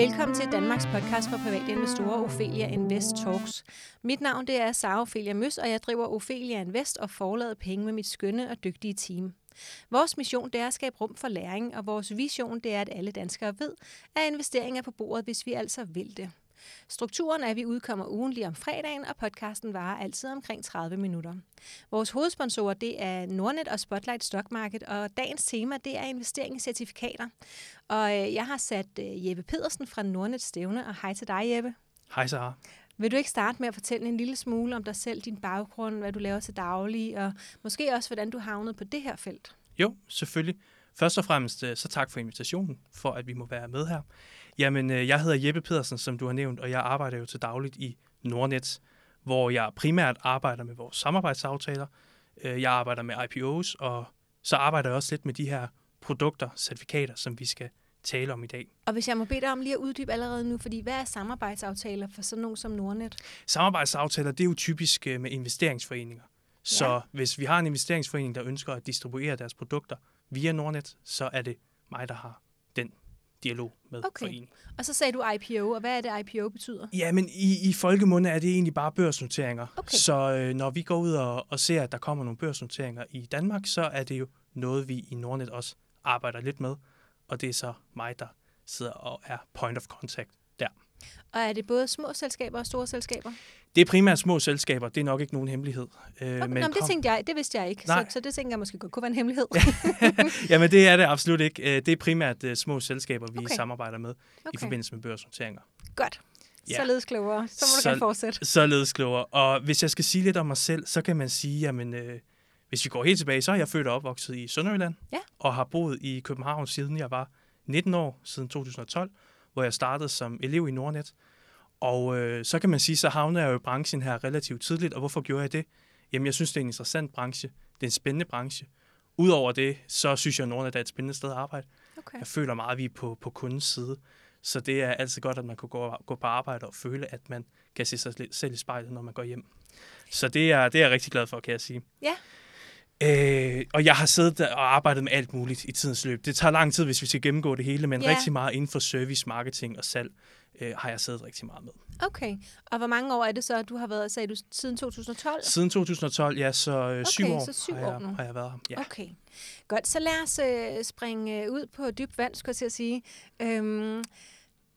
Velkommen til Danmarks podcast for private investorer, Ophelia Invest Talks. Mit navn det er Sara Ophelia Møs, og jeg driver Ophelia Invest og forlader penge med mit skønne og dygtige team. Vores mission det er at skabe rum for læring, og vores vision det er, at alle danskere ved, at investeringer er på bordet, hvis vi altså vil det. Strukturen er, at vi udkommer ugenlig om fredagen, og podcasten varer altid omkring 30 minutter. Vores hovedsponsorer det er Nordnet og Spotlight Stock Market, og dagens tema det er investering i certifikater. Og øh, jeg har sat øh, Jeppe Pedersen fra Nordnet stævne, og hej til dig Jeppe. Hej Sara. Vil du ikke starte med at fortælle en lille smule om dig selv, din baggrund, hvad du laver til daglig, og måske også, hvordan du havnede på det her felt? Jo, selvfølgelig. Først og fremmest øh, så tak for invitationen, for at vi må være med her. Jamen, øh, jeg hedder Jeppe Pedersen, som du har nævnt, og jeg arbejder jo til dagligt i Nordnet, hvor jeg primært arbejder med vores samarbejdsaftaler. Øh, jeg arbejder med IPOs, og så arbejder jeg også lidt med de her produkter, certifikater, som vi skal tale om i dag. Og hvis jeg må bede dig om lige at uddybe allerede nu, fordi hvad er samarbejdsaftaler for sådan nogen som Nordnet? Samarbejdsaftaler, det er jo typisk med investeringsforeninger. Så ja. hvis vi har en investeringsforening, der ønsker at distribuere deres produkter via Nordnet, så er det mig, der har dialog med okay. foreningen. Og så sagde du IPO, og hvad er det, IPO betyder? Ja, men i, i folkemunde er det egentlig bare børsnoteringer. Okay. Så øh, når vi går ud og, og ser, at der kommer nogle børsnoteringer i Danmark, så er det jo noget, vi i Nordnet også arbejder lidt med. Og det er så mig, der sidder og er point of contact. Og er det både små selskaber og store selskaber? Det er primært små selskaber. Det er nok ikke nogen hemmelighed. Øh, okay, men nå, men det tænkte jeg. Det vidste jeg ikke. Så, så det tænker jeg måske godt kunne være en hemmelighed. Jamen det er det absolut ikke. Øh, det er primært uh, små selskaber, vi okay. samarbejder med okay. i forbindelse med børsnoteringer. Godt. Ja. Således klogere. Så må du så, gerne fortsætte. Således klogere. Og hvis jeg skal sige lidt om mig selv, så kan man sige, jamen, øh, hvis vi går helt tilbage, så er jeg født og opvokset i Sønderjylland. Ja. Og har boet i København siden jeg var 19 år, siden 2012, hvor jeg startede som elev i Nordnet. Og øh, så kan man sige, så havner jeg jo i branchen her relativt tidligt, og hvorfor gjorde jeg det? Jamen, jeg synes, det er en interessant branche. Det er en spændende branche. Udover det, så synes jeg, at Nordnet er et spændende sted at arbejde. Okay. Jeg føler meget, at vi er på, på kundens side. Så det er altid godt, at man kan gå, gå på arbejde og føle, at man kan se sig selv i spejlet, når man går hjem. Så det er, det er jeg rigtig glad for, kan jeg sige. Ja. Øh, og jeg har siddet og arbejdet med alt muligt i tidens løb. Det tager lang tid, hvis vi skal gennemgå det hele, men ja. rigtig meget inden for service, marketing og salg øh, har jeg siddet rigtig meget med. Okay. Og hvor mange år er det så, du har været, sagde du, siden 2012? Siden 2012, ja, så øh, okay, syv år, så syv har, år jeg, nu. har jeg været her. Ja. Okay. Godt, så lad os øh, springe øh, ud på dybt vand, skulle jeg sige. Øhm,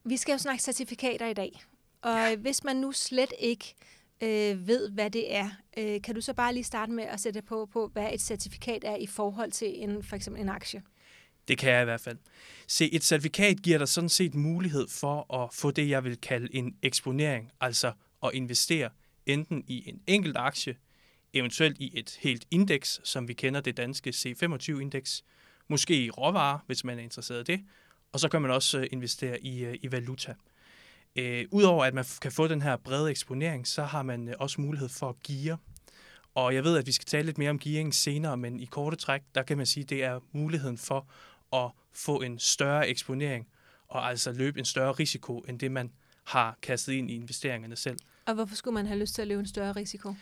vi skal jo snakke certifikater i dag. Og ja. hvis man nu slet ikke øh, ved, hvad det er, øh, kan du så bare lige starte med at sætte på, på, hvad et certifikat er i forhold til en, for eksempel en aktie? Det kan jeg i hvert fald. Se, et certifikat giver dig sådan set mulighed for at få det, jeg vil kalde en eksponering, altså at investere enten i en enkelt aktie, eventuelt i et helt indeks, som vi kender det danske C25-indeks, måske i råvarer, hvis man er interesseret i det, og så kan man også øh, investere i, øh, i valuta. Øh, Udover at man kan få den her brede eksponering, så har man øh, også mulighed for at geare. Og jeg ved, at vi skal tale lidt mere om gearing senere, men i korte træk, der kan man sige, at det er muligheden for at få en større eksponering og altså løbe en større risiko, end det man har kastet ind i investeringerne selv. Og hvorfor skulle man have lyst til at løbe en større risiko?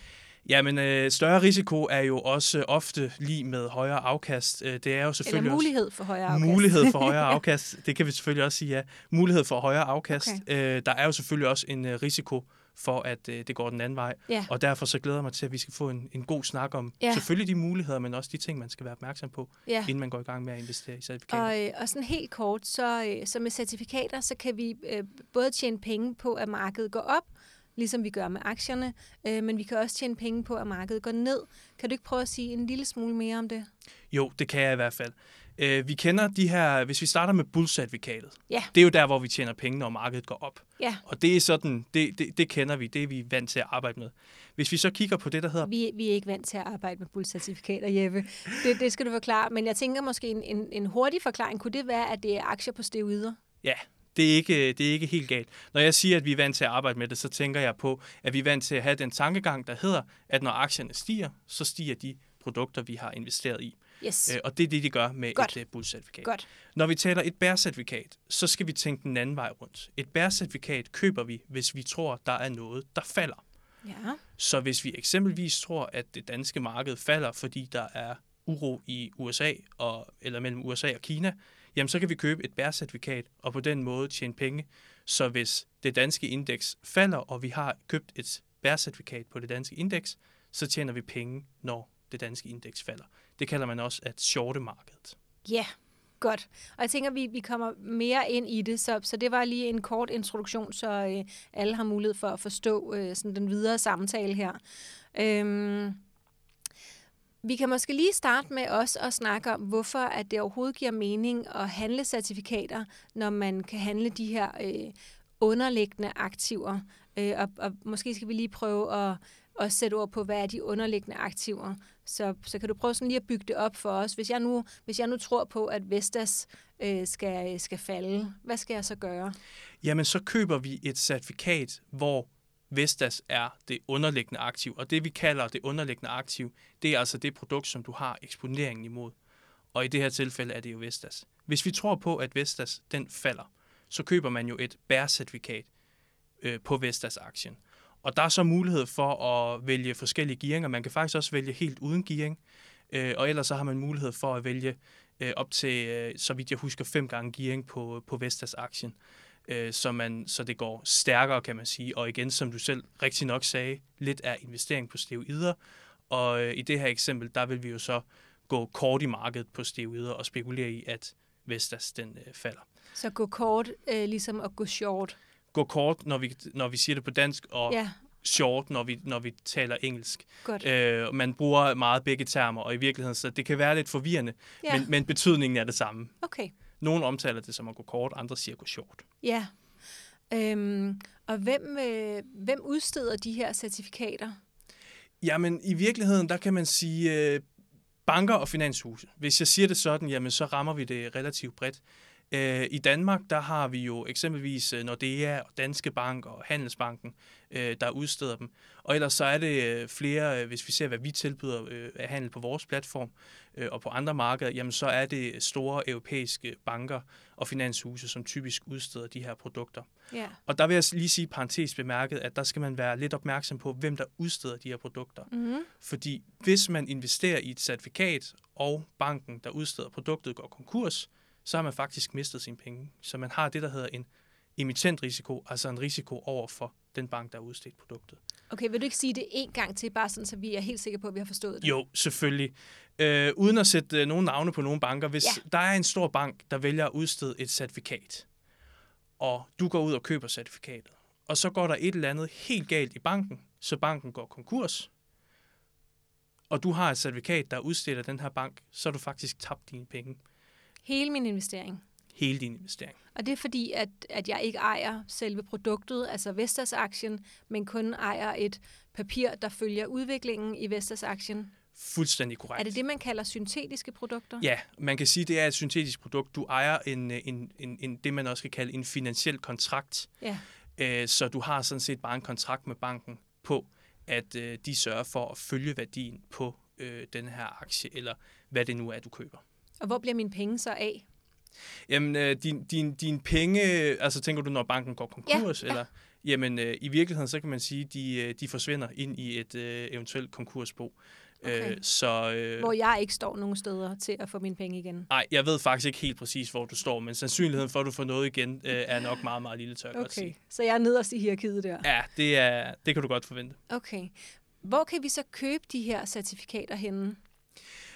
Jamen, øh, større risiko er jo også ofte lige med højere afkast. Øh, det er jo selvfølgelig Eller mulighed for højere afkast. Mulighed for højere afkast, det kan vi selvfølgelig også sige, ja. Mulighed for højere afkast. Okay. Øh, der er jo selvfølgelig også en øh, risiko for, at øh, det går den anden vej. Ja. Og derfor så glæder jeg mig til, at vi skal få en, en god snak om ja. selvfølgelig de muligheder, men også de ting, man skal være opmærksom på, ja. inden man går i gang med at investere i certifikater. Og, øh, og sådan helt kort, så, øh, så med certifikater, så kan vi øh, både tjene penge på, at markedet går op, ligesom vi gør med aktierne, øh, men vi kan også tjene penge på, at markedet går ned. Kan du ikke prøve at sige en lille smule mere om det? Jo, det kan jeg i hvert fald. Øh, vi kender de her, hvis vi starter med bullcertifikatet, ja. det er jo der, hvor vi tjener penge, når markedet går op. Ja. Og det er sådan, det, det, det kender vi, det er vi vant til at arbejde med. Hvis vi så kigger på det, der hedder... Vi, vi er ikke vant til at arbejde med bullcertifikater, Jeppe. Det, det skal du forklare. Men jeg tænker måske en, en, en hurtig forklaring. Kunne det være, at det er aktier på steroider? Ja, det er, ikke, det er ikke helt galt. Når jeg siger, at vi er vant til at arbejde med det, så tænker jeg på, at vi er vant til at have den tankegang, der hedder, at når aktierne stiger, så stiger de produkter, vi har investeret i. Yes. Øh, og det er det, de gør med Godt. et uh, bull-certifikat. Godt. Når vi taler et bære-certifikat, så skal vi tænke den anden vej rundt. Et bære-certifikat køber vi, hvis vi tror, der er noget, der falder. Ja. Så hvis vi eksempelvis tror, at det danske marked falder, fordi der er uro i USA, og, eller mellem USA og Kina, jamen så kan vi købe et bærcertifikat og på den måde tjene penge Så hvis det danske indeks falder, og vi har købt et bærcertifikat på det danske indeks, så tjener vi penge, når det danske indeks falder. Det kalder man også at shorte markedet. Ja, yeah, godt. Og jeg tænker, vi, vi kommer mere ind i det, så, så det var lige en kort introduktion, så øh, alle har mulighed for at forstå øh, sådan den videre samtale her. Øhm, vi kan måske lige starte med også at snakke om, hvorfor at det overhovedet giver mening at handle certifikater, når man kan handle de her øh, underliggende aktiver. Øh, og, og måske skal vi lige prøve at, at sætte ord på, hvad er de underliggende aktiver. Så, så kan du prøve sådan lige at bygge det op for os. Hvis jeg nu, hvis jeg nu tror på, at Vestas øh, skal, skal falde, hvad skal jeg så gøre? Jamen, så køber vi et certifikat, hvor Vestas er det underliggende aktiv. Og det, vi kalder det underliggende aktiv, det er altså det produkt, som du har eksponeringen imod. Og i det her tilfælde er det jo Vestas. Hvis vi tror på, at Vestas den falder, så køber man jo et bærcertifikat øh, på Vestas-aktien. Og der er så mulighed for at vælge forskellige gearinger. Man kan faktisk også vælge helt uden gearing. Øh, og ellers så har man mulighed for at vælge øh, op til, øh, så vidt jeg husker, fem gange gearing på, på Vestas-aktien. Øh, så, man, så det går stærkere, kan man sige. Og igen, som du selv rigtig nok sagde, lidt er investering på steroider. Og øh, i det her eksempel, der vil vi jo så gå kort i markedet på steroider og spekulere i, at Vestas den øh, falder. Så gå kort, øh, ligesom at gå short. Gå kort, når vi, når vi siger det på dansk, og ja. short, når vi, når vi taler engelsk. Godt. Øh, man bruger meget begge termer, og i virkeligheden, så det kan være lidt forvirrende, ja. men, men betydningen er det samme. Okay. Nogle omtaler det som at gå kort, andre siger gå short. Ja. Øhm, og hvem, øh, hvem udsteder de her certifikater? Jamen, i virkeligheden, der kan man sige øh, banker og finanshuse. Hvis jeg siger det sådan, jamen, så rammer vi det relativt bredt. Øh, I Danmark, der har vi jo eksempelvis øh, Nordea og Danske Bank og Handelsbanken, øh, der udsteder dem. Og ellers så er det flere, hvis vi ser, hvad vi tilbyder af handel på vores platform og på andre markeder, jamen så er det store europæiske banker og finanshuse, som typisk udsteder de her produkter. Yeah. Og der vil jeg lige sige parentes bemærket, at der skal man være lidt opmærksom på, hvem der udsteder de her produkter. Mm-hmm. Fordi hvis man investerer i et certifikat, og banken, der udsteder produktet, går konkurs, så har man faktisk mistet sine penge. Så man har det, der hedder en emittentrisiko, altså en risiko over for den bank, der har udstedt produktet. Okay, vil du ikke sige det en gang til, bare sådan, så vi er helt sikre på, at vi har forstået det? Jo, selvfølgelig. Øh, uden at sætte øh, nogen navne på nogle banker. Hvis ja. der er en stor bank, der vælger at udstede et certifikat, og du går ud og køber certifikatet, og så går der et eller andet helt galt i banken, så banken går konkurs, og du har et certifikat, der udstiller den her bank, så har du faktisk tabt dine penge. Hele min investering. Hele din investering. Og det er fordi, at, at jeg ikke ejer selve produktet, altså Vestas-aktien, men kun ejer et papir, der følger udviklingen i Vestas-aktien. Fuldstændig korrekt. Er det det, man kalder syntetiske produkter? Ja, man kan sige, at det er et syntetisk produkt. Du ejer en, en, en, en det, man også kan kalde en finansiel kontrakt. Ja. Øh, så du har sådan set bare en kontrakt med banken på, at øh, de sørger for at følge værdien på øh, den her aktie, eller hvad det nu er, du køber. Og hvor bliver mine penge så af? Jamen, øh, din, din, din penge, altså tænker du, når banken går konkurs, ja, ja. eller? Jamen, øh, i virkeligheden, så kan man sige, de, øh, de forsvinder ind i et øh, eventuelt konkursbo. Okay. Øh, så, øh, hvor jeg ikke står nogen steder til at få mine penge igen? Nej, jeg ved faktisk ikke helt præcis, hvor du står, men sandsynligheden for, at du får noget igen, øh, er nok meget, meget lille, tør okay. godt sige. så jeg er nederst i hierarkiet der? Ja, det, er, det kan du godt forvente. Okay. Hvor kan vi så købe de her certifikater henne?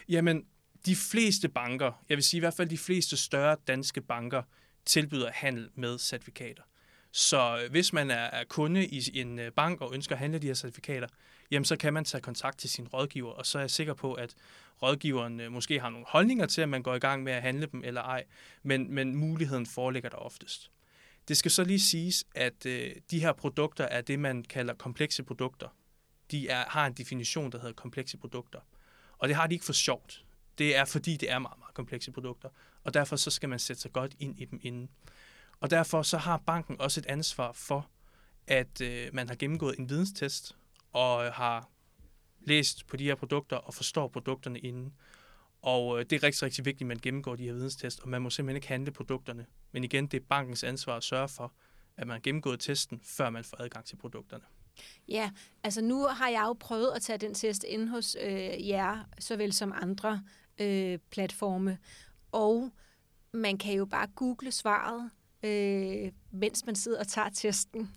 Jamen, de fleste banker, jeg vil sige i hvert fald de fleste større danske banker, tilbyder handel med certifikater. Så hvis man er kunde i en øh, bank og ønsker at handle de her certifikater, jamen så kan man tage kontakt til sin rådgiver, og så er jeg sikker på, at rådgiveren øh, måske har nogle holdninger til, at man går i gang med at handle dem eller ej, men, men muligheden foreligger der oftest. Det skal så lige siges, at øh, de her produkter er det, man kalder komplekse produkter. De er, har en definition, der hedder komplekse produkter. Og det har de ikke for sjovt. Det er fordi, det er meget, meget komplekse produkter, og derfor så skal man sætte sig godt ind i dem inden. Og derfor så har banken også et ansvar for, at øh, man har gennemgået en videnstest og øh, har læst på de her produkter og forstår produkterne inden. Og øh, det er rigtig, rigtig vigtigt, at man gennemgår de her videnstest, og man må simpelthen ikke handle produkterne. Men igen, det er bankens ansvar at sørge for, at man har gennemgået testen, før man får adgang til produkterne. Ja, altså nu har jeg jo prøvet at tage den test ind hos øh, jer, såvel som andre øh, platforme. Og man kan jo bare google svaret øh, mens man sidder og tager testen.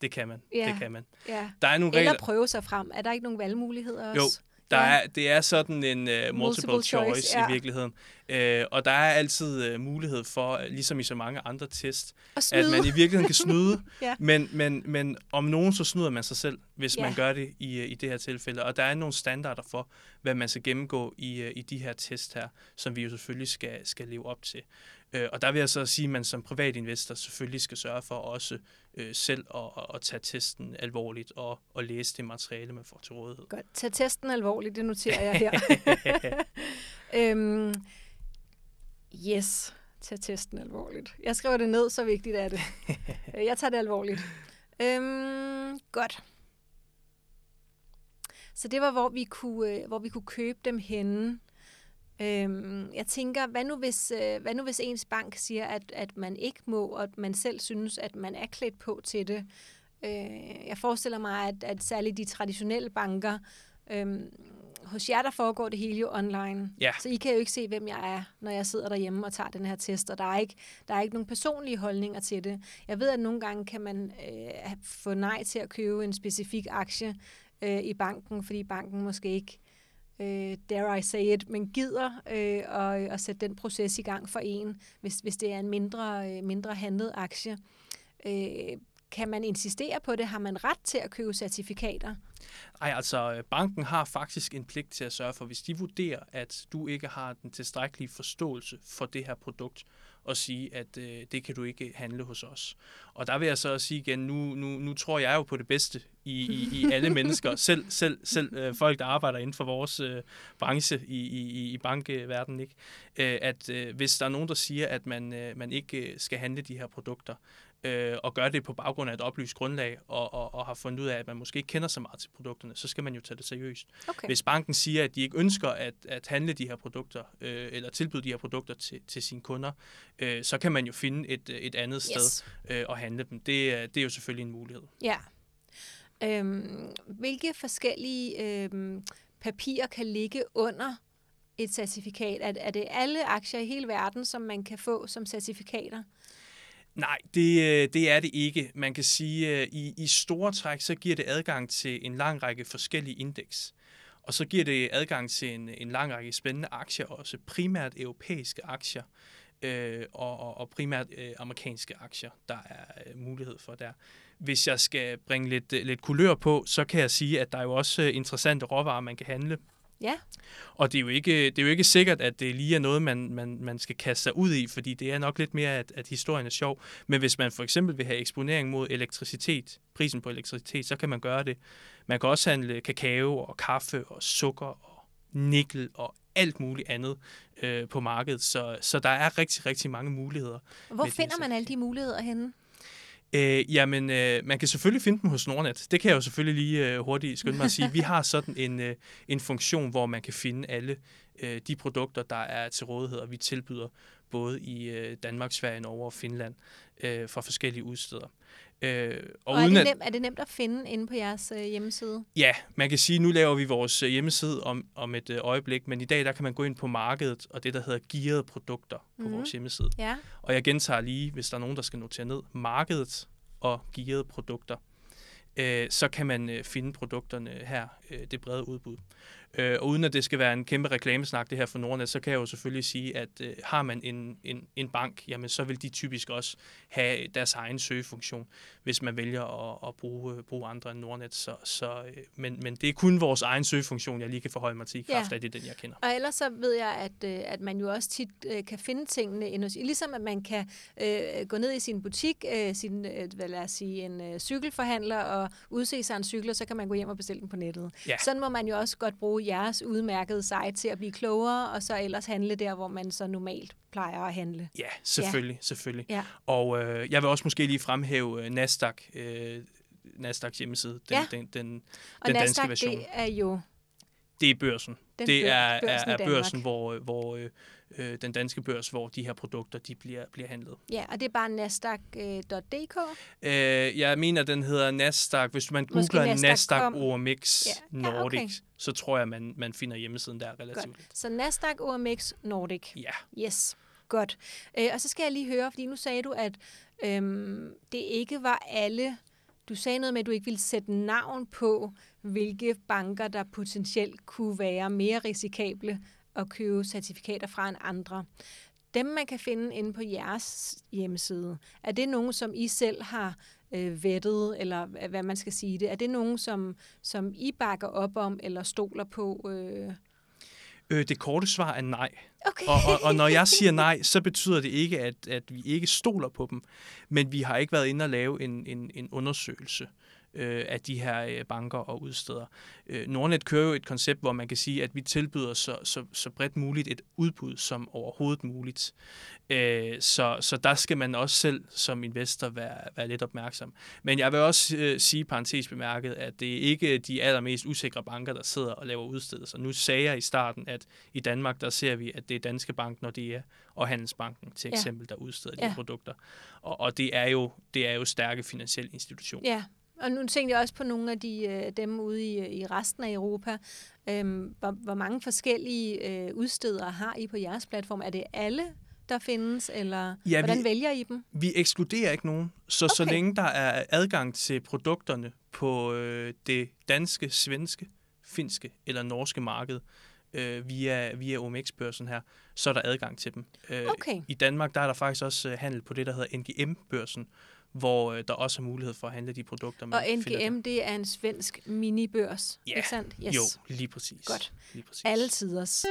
Det kan man. Ja. Det kan man. Ja. Der er nogle regler. Eller prøve sig frem. Er der ikke nogen valgmuligheder Jo, også? Der Ja. er, det er sådan en uh, multiple, Multiple choice, choice, ja. i virkeligheden. Uh, og der er altid uh, mulighed for, ligesom i så mange andre test, at man i virkeligheden kan snyde. Ja. men, men, men om nogen, så snyder man sig selv, hvis Ja. man gør det i, i det her tilfælde. Og der er nogle standarder for, hvad man skal gennemgå i, i de her test her, som vi jo selvfølgelig skal, skal leve op til. Og der vil jeg så sige, at man som privatinvestor selvfølgelig skal sørge for også uh, selv at, at, tage testen alvorligt og, og læse det materiale, man får til rådighed. Godt. Tag testen alvorligt, det noterer jeg her. øhm, yes, tag testen alvorligt. Jeg skriver det ned, så vigtigt er det. Øh, jeg tager det alvorligt. Øhm, godt. Så det var, hvor vi kunne, øh, hvor vi kunne købe dem henne. Øhm, jeg tænker, hvad nu, hvis, øh, hvad nu hvis ens bank siger, at, at man ikke må, og at man selv synes, at man er klædt på til det? Øh, jeg forestiller mig, at, at særligt de traditionelle banker, øhm, hos jer der foregår det hele jo online. Ja. Så I kan jo ikke se, hvem jeg er, når jeg sidder derhjemme og tager den her test, og der er ikke, der er ikke nogen personlige holdninger til det. Jeg ved, at nogle gange kan man øh, få nej til at købe en specifik aktie øh, i banken, fordi banken måske ikke øh, dare I say it, men gider øh, at, at sætte den proces i gang for en, hvis, hvis det er en mindre, øh, mindre handlet aktie. Øh, kan man insistere på det? Har man ret til at købe certifikater? Ej, altså øh, banken har faktisk en pligt til at sørge for, hvis de vurderer, at du ikke har den tilstrækkelige forståelse for det her produkt, og sige, at øh, det kan du ikke handle hos os. Og der vil jeg så sige igen, nu, nu, nu tror jeg jo på det bedste i, i, i alle mennesker, selv, selv, selv øh, folk, der arbejder inden for vores øh, branche i, i, i bankverdenen, ikke? Øh, at øh, hvis der er nogen, der siger, at man, øh, man ikke øh, skal handle de her produkter, øh, og gør det på baggrund af et oplyst grundlag, og, og, og har fundet ud af, at man måske ikke kender så meget til produkterne, så skal man jo tage det seriøst. Okay. Hvis banken siger, at de ikke ønsker at, at handle de her produkter, øh, eller tilbyde de her produkter til, til sine kunder, øh, så kan man jo finde et, et andet sted Yes. øh, og handle dem. Det, er- det er jo selvfølgelig en mulighed. Ja. Øhm, hvilke forskellige øhm, papirer kan ligge under et certifikat? Er, er det alle aktier i hele verden, som man kan få som certifikater? Nej, det, øh, det er det ikke. Man kan sige, at i, i store træk, så giver det adgang til en lang række forskellige indeks. Og så giver det adgang til en, en lang række spændende aktier, også primært europæiske aktier, øh, og, og, og primært øh, amerikanske aktier, der er øh, mulighed for der. Hvis jeg skal bringe lidt, øh, lidt kulør på, så kan jeg sige, at der er jo også øh, interessante råvarer, man kan handle. Ja, Og det er jo ikke, det er jo ikke sikkert, at det lige er noget, man, man, man skal kaste sig ud i, fordi det er nok lidt mere, at, at historien er sjov. Men hvis man for eksempel vil have eksponering mod elektricitet, prisen på elektricitet, så kan man gøre det. Man kan også handle kakao og kaffe og sukker og nikkel og alt muligt andet øh, på markedet. Så, så der er rigtig, rigtig mange muligheder. hvor finder man alle de muligheder henne? Øh, jamen, øh, man kan selvfølgelig finde dem hos Nordnet. Det kan jeg jo selvfølgelig lige øh, hurtigt skynde mig at sige. Vi har sådan en, øh, en funktion, hvor man kan finde alle øh, de produkter, der er til rådighed, og vi tilbyder både i øh, Danmark, Sverige, Norge og Finland øh, fra forskellige udsteder. Øh, Og, og er, det nemt, er det nemt at finde inde på jeres øh, hjemmeside? Ja, man kan sige, at nu laver vi vores øh, hjemmeside om, om et øh, øjeblik, men i dag der kan man gå ind på markedet og det, der hedder gearede produkter på Mhm. mm. vores hjemmeside. Ja. Og jeg gentager lige, hvis der er nogen, der skal notere ned, markedet og gearede produkter. Øh, så kan man øh, finde produkterne her, øh, det brede udbud. Øh, og uden at det skal være en kæmpe reklamesnak, det her for Nordnet, så kan jeg jo selvfølgelig sige, at øh, har man en, en, en bank, jamen så vil de typisk også have deres egen søgefunktion, hvis man vælger at, at bruge, øh, bruge andre end Nordnet. Så, så, øh, men, men det er kun vores egen søgefunktion, jeg lige kan forholde mig til i Ja. kraft af det, er den jeg kender. Og ellers så ved jeg, at, øh, at man jo også tit øh, kan finde tingene inde hos, ligesom at man kan øh, gå ned i sin butik, øh, sin, øh, hvad lad os sige, en øh, cykelforhandler og udse sig en cykel, og så kan man gå hjem og bestille den på nettet. Ja. Sådan må man jo også godt bruge jeres udmærkede site til at blive klogere, og så ellers handle der, hvor man så normalt plejer at handle. Ja, selvfølgelig, selvfølgelig. Ja. Og øh, jeg vil også måske lige fremhæve øh, Nasdaq, øh, Nasdaqs hjemmeside, den, Ja. den, den, Og den danske Nasdaq, version. det er jo Det er børsen. den det er, børsen er, er børsen, hvor, øh, hvor øh, øh, den danske børs, hvor de her produkter de bliver, bliver handlet. Ja, og det er bare nasdaq.dk. Øh, jeg mener, den hedder Nasdaq. Hvis man Måske googler Nasdaq Nasdaq. OMX Ja, ja, Nordic, okay. så tror jeg, man, man finder hjemmesiden der relativt. Godt. Så Nasdaq OMX Nordic. Ja, Yes, Godt. Øh, og så skal jeg lige høre, fordi nu sagde du, at øhm, det ikke var alle... Du sagde noget med, at du ikke ville sætte navn på, hvilke banker, der potentielt kunne være mere risikable at købe certifikater fra end andre. Dem, man kan finde inde på jeres hjemmeside, er det nogen, som I selv har øh, vettet, eller hvad man skal sige det? Er det nogen, som, som I bakker op om, eller stoler på? Øh? Øh, det korte svar er nej. Okay. Og, og, og når jeg siger nej, så betyder det ikke, at, at vi ikke stoler på dem, men vi har ikke været inde og lave en, en, en undersøgelse øh, af de her øh, banker og udsteder. Øh, Nordnet kører jo et koncept, hvor man kan sige, at vi tilbyder så, så, så bredt muligt et udbud som overhovedet muligt. Øh, så, så der skal man også selv som investor være, være lidt opmærksom. Men jeg vil også øh, sige parentes bemærket, at det er ikke de allermest usikre banker, der sidder og laver udstedelser. Nu sagde jeg i starten, at i Danmark, der ser vi, at det er Danske Bank, når det er, og Handelsbanken til eksempel, ja. der udsteder de ja. produkter. Og, og det, er jo, det er jo stærke finansielle institutioner. Ja, og nu tænkte jeg også på nogle af de, øh, dem ude i, i resten af Europa. Øhm, hvor, hvor mange forskellige øh, udstedere har I på jeres platform? Er det alle, der findes, eller ja, hvordan vi, vælger I dem? Vi ekskluderer ikke nogen, så okay. så længe der er adgang til produkterne på øh, det danske, svenske, finske eller norske marked øh, via, via OMX-børsen her, så er der adgang til dem. Øh, okay. I Danmark der er der faktisk også øh, handel på det, der hedder NGM-børsen, hvor øh, der også er mulighed for at handle de produkter, man Og NGM, det er en svensk minibørs, ja. ikke sandt? Yes. Jo, lige præcis. Godt. Lige præcis. Alle tiders.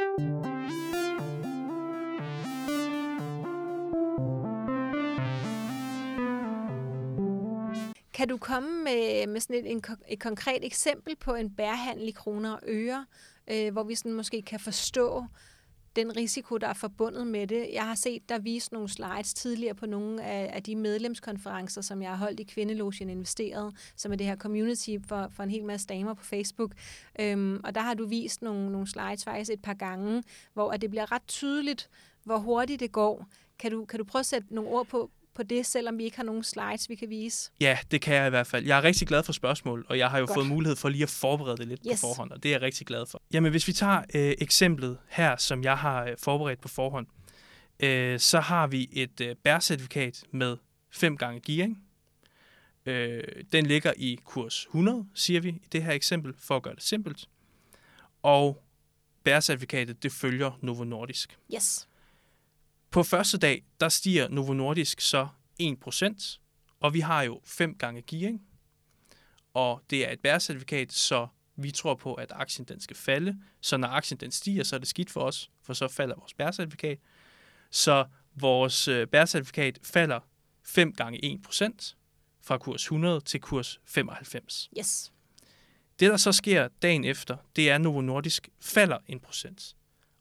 Kan du komme med, med sådan et, en, et konkret eksempel på en bærhandel i kroner og øre, øh, hvor vi sådan måske kan forstå, den risiko, der er forbundet med det. Jeg har set der vist nogle slides tidligere på nogle af, af de medlemskonferencer, som jeg har holdt i Kvindelogien Investeret, som er det her community for, for en hel masse damer på Facebook. Øhm, og der har du vist nogle, nogle slides faktisk et par gange, hvor at det bliver ret tydeligt, hvor hurtigt det går. Kan du, kan du prøve at sætte nogle ord på, på det, selvom vi ikke har nogen slides, vi kan vise? Ja, det kan jeg i hvert fald. Jeg er rigtig glad for spørgsmål, og jeg har jo Godt. fået mulighed for lige at forberede det lidt yes. på forhånd, og det er jeg rigtig glad for. Jamen, hvis vi tager øh, eksemplet her, som jeg har øh, forberedt på forhånd, øh, så har vi et øh, bærcertifikat med 5 gange gearing. Øh, den ligger i kurs 100, siger vi i det her eksempel, for at gøre det simpelt. Og bærcertifikatet, det følger Novo Nordisk. Yes. På første dag, der stiger Novo Nordisk så 1%, og vi har jo 5 gange gearing, og det er et bærecertifikat, så vi tror på, at aktien den skal falde. Så når aktien den stiger, så er det skidt for os, for så falder vores bærecertifikat. Så vores øh, bærecertifikat falder 5 gange 1% fra kurs 100 til kurs 95. Yes. Det, der så sker dagen efter, det er, at Novo Nordisk falder 1%.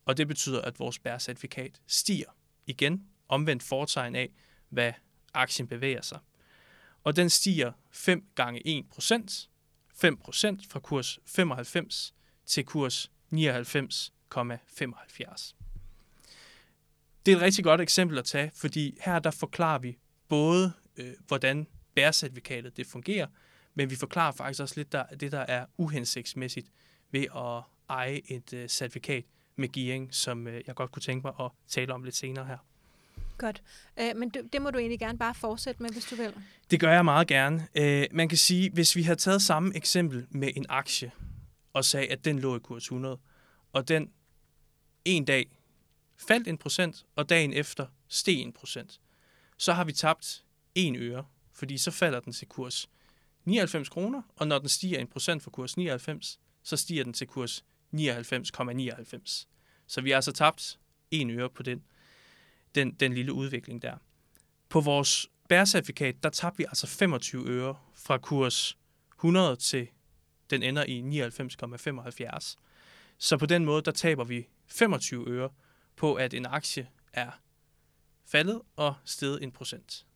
Og det betyder, at vores bærecertifikat stiger igen omvendt fortegn af, hvad aktien bevæger sig. Og den stiger 5 gange 1 procent, 5 procent fra kurs 95 til kurs 99,75. Det er et rigtig godt eksempel at tage, fordi her der forklarer vi både, øh, hvordan bærecertifikatet det fungerer, men vi forklarer faktisk også lidt der, det, der er uhensigtsmæssigt ved at eje et øh, certifikat med gearing, som øh, jeg godt kunne tænke mig at tale om lidt senere her. Godt. Øh, men det, det må du egentlig gerne bare fortsætte med, hvis du vil. Det gør jeg meget gerne. Øh, man kan sige, hvis vi har taget samme eksempel med en aktie, og sagde, at den lå i kurs 100, og den en dag faldt en procent, og dagen efter steg en procent, så har vi tabt en øre, fordi så falder den til kurs 99 kroner, og når den stiger en procent fra kurs 99, så stiger den til kurs 99,99. Så vi har altså tabt en øre på den, den, den lille udvikling der. På vores bærecertifikat, der tabte vi altså 25 øre fra kurs 100 til den ender i 99,75. Så på den måde, der taber vi 25 øre på, at en aktie er faldet og steget en procent.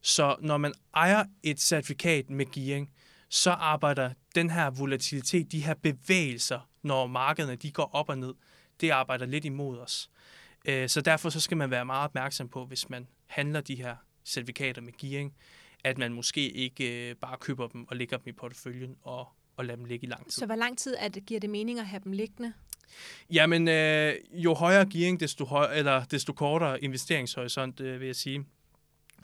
Så når man ejer et certifikat med gearing, så arbejder den her volatilitet, de her bevægelser, når markederne de går op og ned, det arbejder lidt imod os. Øh, så derfor så skal man være meget opmærksom på, hvis man handler de her certifikater med gearing, at man måske ikke øh, bare køber dem og lægger dem i porteføljen og, og lader dem ligge i lang tid. Så hvor lang tid er det, giver det mening at have dem liggende? Jamen, øh, jo højere gearing, desto, høj, eller desto kortere investeringshorisont, øh, vil jeg sige.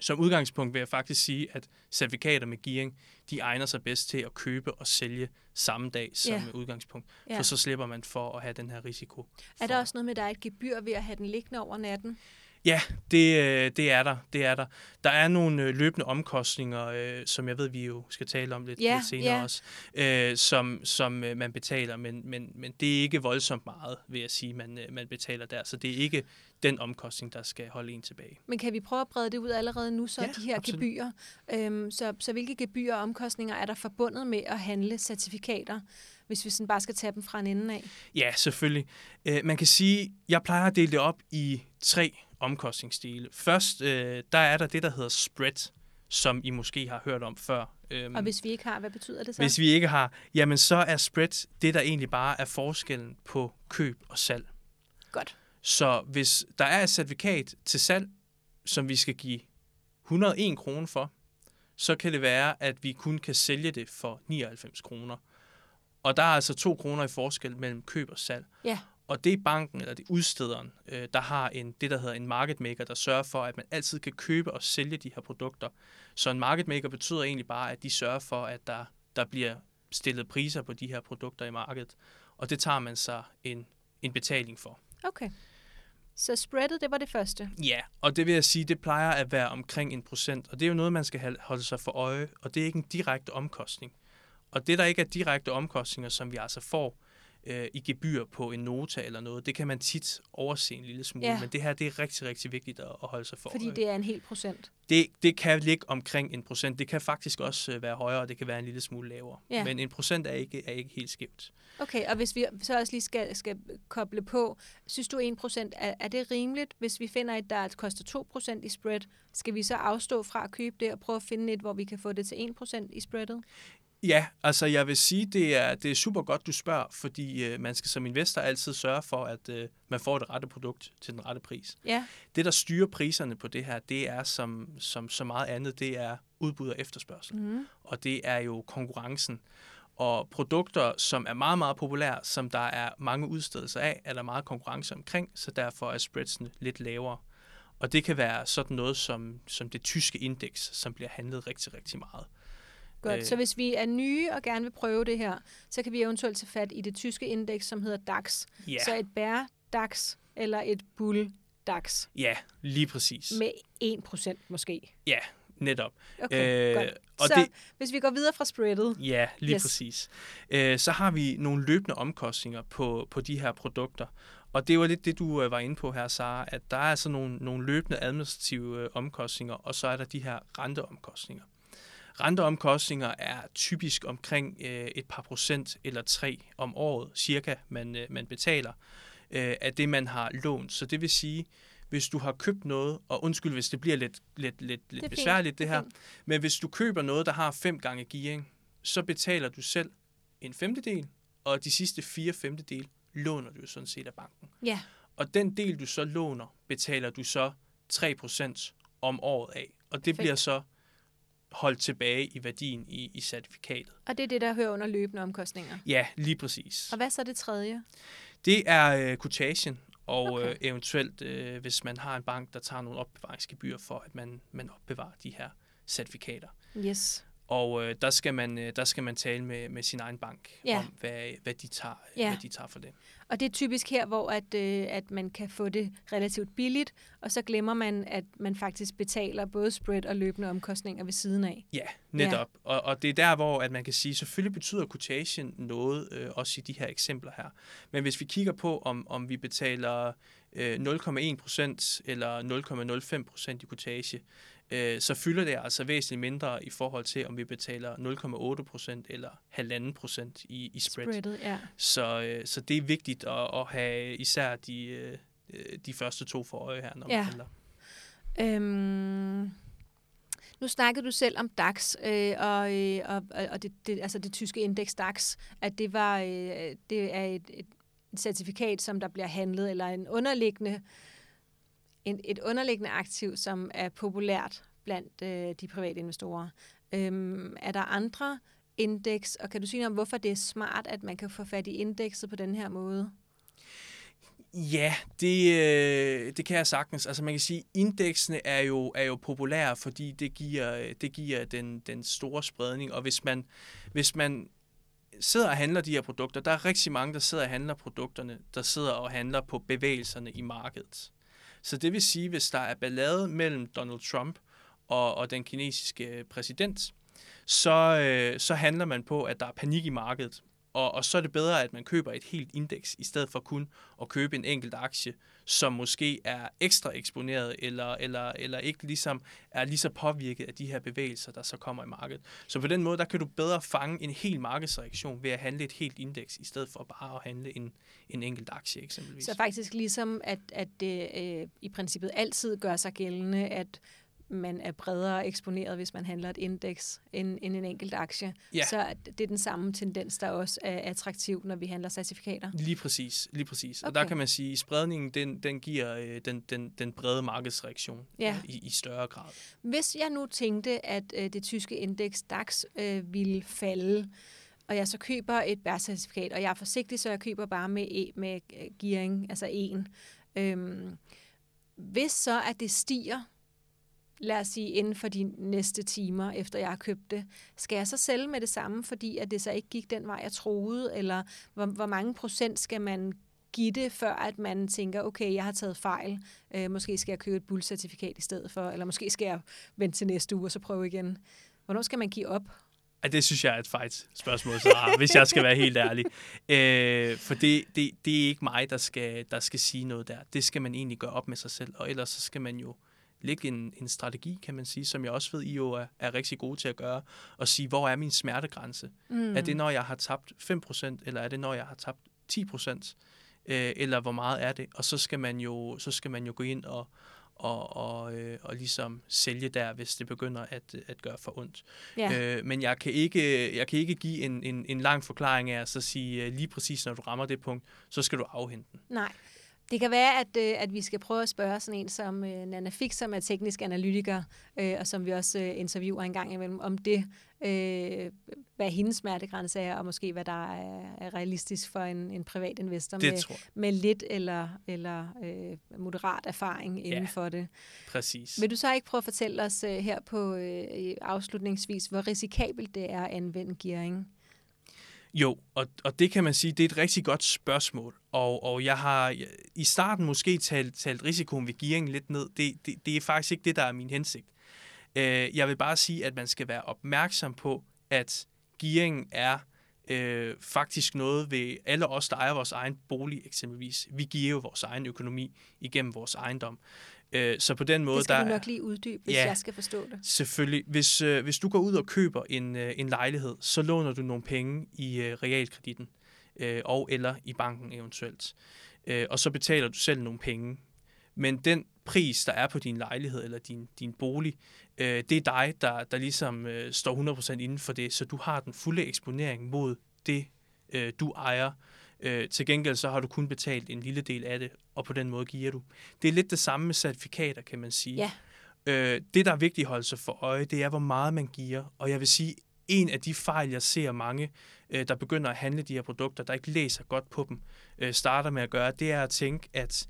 Som udgangspunkt vil jeg faktisk sige, at certifikater med gearing, de egner sig bedst til at købe og sælge samme dag som Ja. udgangspunkt. Ja. For så slipper man for at have den her risiko. Er der for- også noget med, at der er et gebyr ved at have den liggende over natten? Ja, det, øh, det er der. Det er der. Der er nogle øh, løbende omkostninger, øh, som jeg ved, vi jo skal tale om lidt, Ja, lidt senere ja. også, øh, som, som øh, man betaler, men, men, men det er ikke voldsomt meget, vil jeg sige, man, øh, man betaler der. Så det er ikke den omkostning, der skal holde en tilbage. Men kan vi prøve at brede det ud allerede nu, så Ja, de her absolut. gebyrer? Øhm, så, så hvilke gebyrer og omkostninger er der forbundet med at handle certifikater, hvis vi sådan bare skal tage dem fra en ende af? Ja, selvfølgelig. Øh, man kan sige, jeg plejer at dele det op i tre omkostningsdele. Først, øh, der er der det, der hedder spread, som I måske har hørt om før. Øhm, Og hvis vi ikke har, hvad betyder det så? Hvis vi ikke har, jamen så er spread det, der egentlig bare er forskellen på køb og salg. Godt. Så hvis der er et certifikat til salg, som vi skal give 101 kroner for, så kan det være, at vi kun kan sælge det for 99 kroner. Og der er altså 2 kroner i forskel mellem køb og salg. Ja. Og det er banken, eller det er udstederen, øh, der har en, det, der hedder en market maker, der sørger for, at man altid kan købe og sælge de her produkter. Så en market maker betyder egentlig bare, at de sørger for, at der, der bliver stillet priser på de her produkter i markedet. Og det tager man sig en, en betaling for. Okay. Så spreadet, det var det første. Ja, og det vil jeg sige, det plejer at være omkring en procent, og det er jo noget, man skal holde sig for øje, og det er ikke en direkte omkostning. Og det, der ikke er direkte omkostninger, som vi altså får øh, i gebyr på en nota eller noget, det kan man tit overse en lille smule, Ja. men det her, det er rigtig, rigtig vigtigt at, at holde sig for Fordi det er en hel procent. Det, det kan ligge omkring en procent. Det kan faktisk også øh, være højere, og det kan være en lille smule lavere. Ja. Men en procent er ikke, er ikke helt skævt. Okay, og hvis vi så også lige skal, skal koble på, synes du 1% er, er det rimeligt, hvis vi finder et, der koster 2% i spread, skal vi så afstå fra at købe det og prøve at finde et, hvor vi kan få det til 1% i spreadet? Ja, altså jeg vil sige, det er, det er super godt, du spørger, fordi øh, man skal som investor altid sørge for, at øh, man får det rette produkt til den rette pris. Ja, Det, der styrer priserne på det her, det er som, som så meget andet, det er udbud og efterspørgsel. mm. Og det er jo konkurrencen. Og produkter, som er meget, meget populære, som der er mange udstedelser af, er der meget konkurrence omkring, så derfor er spreadsene lidt lavere. Og det kan være sådan noget som, som det tyske indeks, som bliver handlet rigtig, rigtig meget. Godt. Øh. Så hvis vi er nye og gerne vil prøve det her, så kan vi eventuelt tage fat i det tyske indeks, som hedder DAX. Ja, Så et bær DAX eller et bull DAX ja lige præcis. med 1% måske. Ja, netop. Okay, Øh, godt. og så det- hvis vi går videre fra spreadet, Ja, lige yes. præcis. Øh, så har vi nogle løbende omkostninger på, på de her produkter. Og det var lidt det, du øh, var inde på her, Sara, at der er altså nogle, nogle løbende administrative øh, omkostninger, og så er der de her renteomkostninger. Renteomkostninger er typisk omkring øh, et par procent eller tre om året, cirka, man, øh, man betaler øh, af det, man har lånt. Så det vil sige, hvis du har købt noget, og undskyld, hvis det bliver lidt, lidt, lidt, det lidt besværligt det er her, fint. men hvis du køber noget, der har fem gange gearing, så betaler du selv en femtedel, og de sidste fire femtedel låner du sådan set af banken. Ja, Og den del, du så låner, betaler du så 3% om året af. Og det Perfekt. bliver så holdt tilbage i værdien i, i certifikatet. og det er det, der hører under løbende omkostninger. Ja, lige præcis. Og hvad så er det tredje? Det er øh, quotation, og okay. øh, eventuelt, øh, hvis man har en bank, der tager nogle opbevaringsgebyr for, at man, man opbevarer de her certifikater. Yes. Og øh, der, skal man, øh, der skal man tale med, med sin egen bank Ja. om, hvad, hvad, de tager, Ja. hvad de tager for det. Og det er typisk her, hvor at, øh, at man kan få det relativt billigt, og så glemmer man, at man faktisk betaler både spread og løbende omkostninger ved siden af. Ja, netop. Ja. Og, og det er der, hvor at man kan sige, selvfølgelig betyder quotation noget, øh, også i de her eksempler her. Men hvis vi kigger på, om, om vi betaler øh, 0,1 procent eller 0,05 procent i quotation, øh, så fylder det altså væsentligt mindre i forhold til, om vi betaler 0,8 procent eller 1,5 procent i, i spread. spread. Spreadet, ja. Så, øh, så det er vigtigt at, at have især de, øh, øh, de første to for øje her, når man Ja. handler. Øhm, nu snakkede du selv om DAX, øh, og, øh, og, og det, det, altså det tyske indeks DAX, at det, var, øh, det er et, et, et certifikat, som der bliver handlet, eller en underliggende, en, et underliggende aktiv, som er populært blandt øh, de private investorer. Øhm, er der andre indeks, og kan du sige noget om, hvorfor det er smart, at man kan få fat i indekset på den her måde? Ja, det, øh, det kan jeg sagtens. Altså man kan sige, indeksene er jo, er jo populære, fordi det giver, det giver den, den store spredning. Og hvis man, hvis man sidder og handler de her produkter, der er rigtig mange, der sidder og handler produkterne, der sidder og handler på bevægelserne i markedet. Så det vil sige, hvis der er ballade mellem Donald Trump og, og den kinesiske præsident, så, øh, så handler man på, at der er panik i markedet. Og, og så er det bedre, at man køber et helt indeks, i stedet for kun at købe en enkelt aktie, som måske er ekstra eksponeret, eller, eller, eller ikke ligesom er lige så påvirket af de her bevægelser, der så kommer i markedet. Så på den måde, der kan du bedre fange en hel markedsreaktion ved at handle et helt indeks, i stedet for bare at handle en, en enkelt aktie eksempelvis. Så faktisk ligesom, at, at det øh, i princippet altid gør sig gældende, at man er bredere eksponeret, hvis man handler et indeks end, end en enkelt aktie. Ja. Så det er den samme tendens, der også er attraktiv, når vi handler certifikater. Lige præcis, lige præcis. Okay. Og der kan man sige, at spredningen den, den giver øh, den, den, den brede markedsreaktion Ja. i, i større grad. Hvis jeg nu tænkte, at øh, det tyske indeks DAX øh, ville falde, og jeg så køber et bærcertifikat, og jeg er forsigtig, så jeg køber bare med, e- med øh, gearing, altså en. Øhm, hvis så, at det stiger, lad os sige, inden for de næste timer, efter jeg har købt det, skal jeg så sælge med det samme, fordi at det så ikke gik den vej, jeg troede, eller hvor, hvor mange procent skal man give det, før at man tænker, okay, jeg har taget fejl, øh, måske skal jeg købe et bullcertifikat i stedet for, eller måske skal jeg vente til næste uge og så prøve igen. Hvornår skal man give op? Ja, det synes jeg er et fejt spørgsmål, så hvis jeg skal være helt ærlig. Øh, for det, det, det er ikke mig, der skal, der skal sige noget der. Det skal man egentlig gøre op med sig selv, og ellers så skal man jo lægge en, en strategi, kan man sige, som jeg også ved, I jo er, er rigtig gode til at gøre, og sige, hvor er min smertegrænse? Mm. Er det, når jeg har tabt 5%, eller er det, når jeg har tabt 10%? Øh, eller hvor meget er det? Og så skal man jo, så skal man jo gå ind og, og, og, øh, og ligesom sælge der, hvis det begynder at, at gøre for ondt. Ja. Øh, men jeg kan ikke, jeg kan ikke give en, en, en lang forklaring af at så sige, øh, lige præcis når du rammer det punkt, så skal du afhente den. Nej. Det kan være, at, øh, at vi skal prøve at spørge sådan en som øh, Nana Fix, som er teknisk analytiker, øh, og som vi også øh, interviewer en gang imellem, om det, øh, hvad hendes smertegrænse er, og måske hvad der er, er realistisk for en, en privat investor Det med, med lidt eller, eller øh, moderat erfaring inden Ja. for det. Præcis. Vil du så ikke prøve at fortælle os øh, her på øh, afslutningsvis, hvor risikabelt det er at anvende gearing? Jo, og, og det kan man sige, det er et rigtig godt spørgsmål. Og, og jeg har i starten måske talt, talt risikoen ved gearing lidt ned. Det, det, det er faktisk ikke det, der er min hensigt. Øh, jeg vil bare sige, at man skal være opmærksom på, at gearing er øh, faktisk noget ved alle os, der ejer vores egen bolig eksempelvis. Vi giver jo vores egen økonomi igennem vores ejendom. Øh, så på den måde, Det skal der du nok lige uddybe, hvis Ja. jeg skal forstå det. Selvfølgelig. Hvis, øh, hvis du går ud og køber en, øh, en lejlighed, så låner du nogle penge i øh, realkreditten øh, og eller i banken eventuelt. Øh, og så betaler du selv nogle penge. Men den pris, der er på din lejlighed eller din, din bolig, øh, det er dig, der, der ligesom øh, står 100% inden for det, så du har den fulde eksponering mod det, øh, du ejer. Øh, til gengæld så har du kun betalt en lille del af det, og på den måde giver du. Det er lidt det samme med certifikater, kan man sige. Ja. Øh, det, der er vigtigt at holde sig for øje, det er, hvor meget man giver. Og jeg vil sige, en af de fejl, jeg ser mange, øh, der begynder at handle de her produkter, der ikke læser godt på dem, øh, starter med at gøre, det er at tænke, at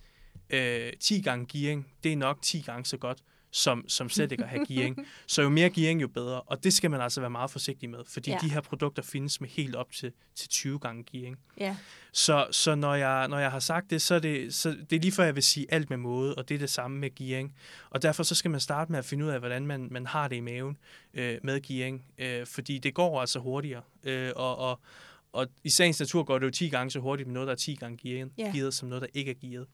øh, 10 gange gearing, det er nok 10 gange så godt, som, som slet ikke at have gearing. Så jo mere gearing, jo bedre. Og det skal man altså være meget forsigtig med, fordi Ja. de her produkter findes med helt op til, til 20 gange gearing. Ja. Så, så når, jeg, når jeg har sagt det, så er det, så det er lige før, jeg vil sige alt med måde, og det er det samme med gearing. Og derfor så skal man starte med at finde ud af, hvordan man, man har det i maven øh, med gearing, øh, fordi det går altså hurtigere. Øh, og, og, og i sagens natur går det jo 10 gange så hurtigt med noget, der er 10 gange gearet, Ja. gearet som noget, der ikke er gearet.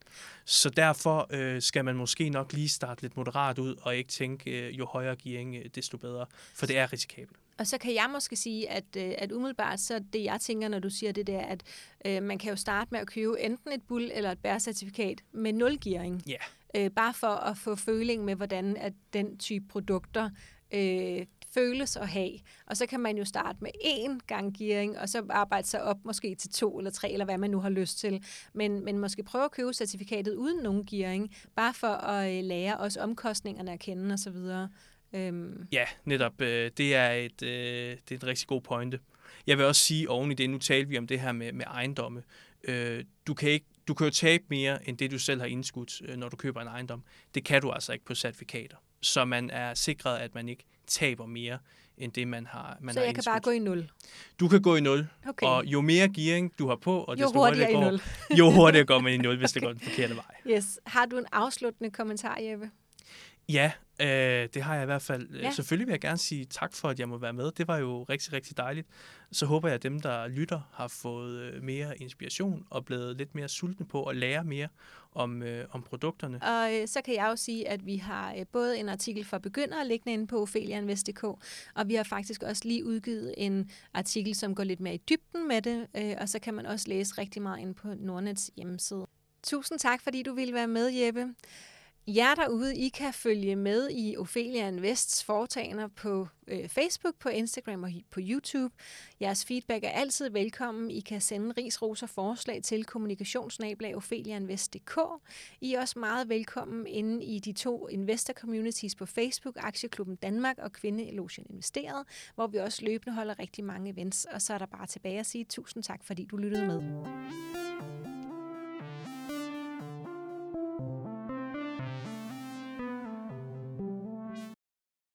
Så derfor øh, skal man måske nok lige starte lidt moderat ud, og ikke tænke, øh, jo højere gearing, øh, desto bedre, for det er risikabelt. Og så kan jeg måske sige, at, øh, at umiddelbart, så det jeg tænker, når du siger det der, at øh, man kan jo starte med at købe enten et bull eller et bærcertifikat med nul gearing. Ja. Øh, bare for at få føling med, hvordan at den type produkter øh, føles at have. Og så kan man jo starte med én gang gearing, og så arbejde sig op måske til to eller tre, eller hvad man nu har lyst til. Men, men måske prøve at købe certifikatet uden nogen gearing, bare for at øh, lære også omkostningerne at kende osv. Øhm, Ja, netop. Øh, det, er et, øh, det er en rigtig god pointe. Jeg vil også sige oven i det, nu talte vi om det her med, med ejendomme. Øh, du, kan ikke, du kan jo tabe mere, end det du selv har indskudt, øh, når du køber en ejendom. Det kan du altså ikke på certifikater. Så man er sikret, at man ikke taber mere, end det man har man Så har jeg kan indskudt. bare gå i nul? Du kan gå i nul, Okay. og jo mere gearing du har på, og Jo desto hurtigere i går, jo hurtigere går man i nul, hvis det går den forkerte vej. Yes. Har du en afsluttende kommentar, Jeppe? Ja, øh, det har jeg i hvert fald. Ja. Ja. Selvfølgelig vil jeg gerne sige tak for, at jeg må være med. Det var jo rigtig, rigtig dejligt. Så håber jeg, at dem, der lytter, har fået øh, mere inspiration og blevet lidt mere sultne på at lære mere om, øh, om produkterne. Og øh, så kan jeg jo sige, at vi har øh, både en artikel for begyndere liggende inde på ophelianvest.dk, og vi har faktisk også lige udgivet en artikel, som går lidt mere i dybden med det, øh, og så kan man også læse rigtig meget inde på Nordnets hjemmeside. Tusind tak, fordi du ville være med, Jeppe. Jer derude, I kan følge med i Ophelia Invests foretagender på øh, Facebook, på Instagram og på YouTube. Jeres feedback er altid velkommen. I kan sende ris, ros og forslag til kommunikationsnablag opheliainvest.dk. I er også meget velkommen inde i de to investor communities på Facebook, Aktieklubben Danmark og Kvindelogen Investeret, hvor vi også løbende holder rigtig mange events. Og så er der bare tilbage at sige tusind tak, fordi du lyttede med.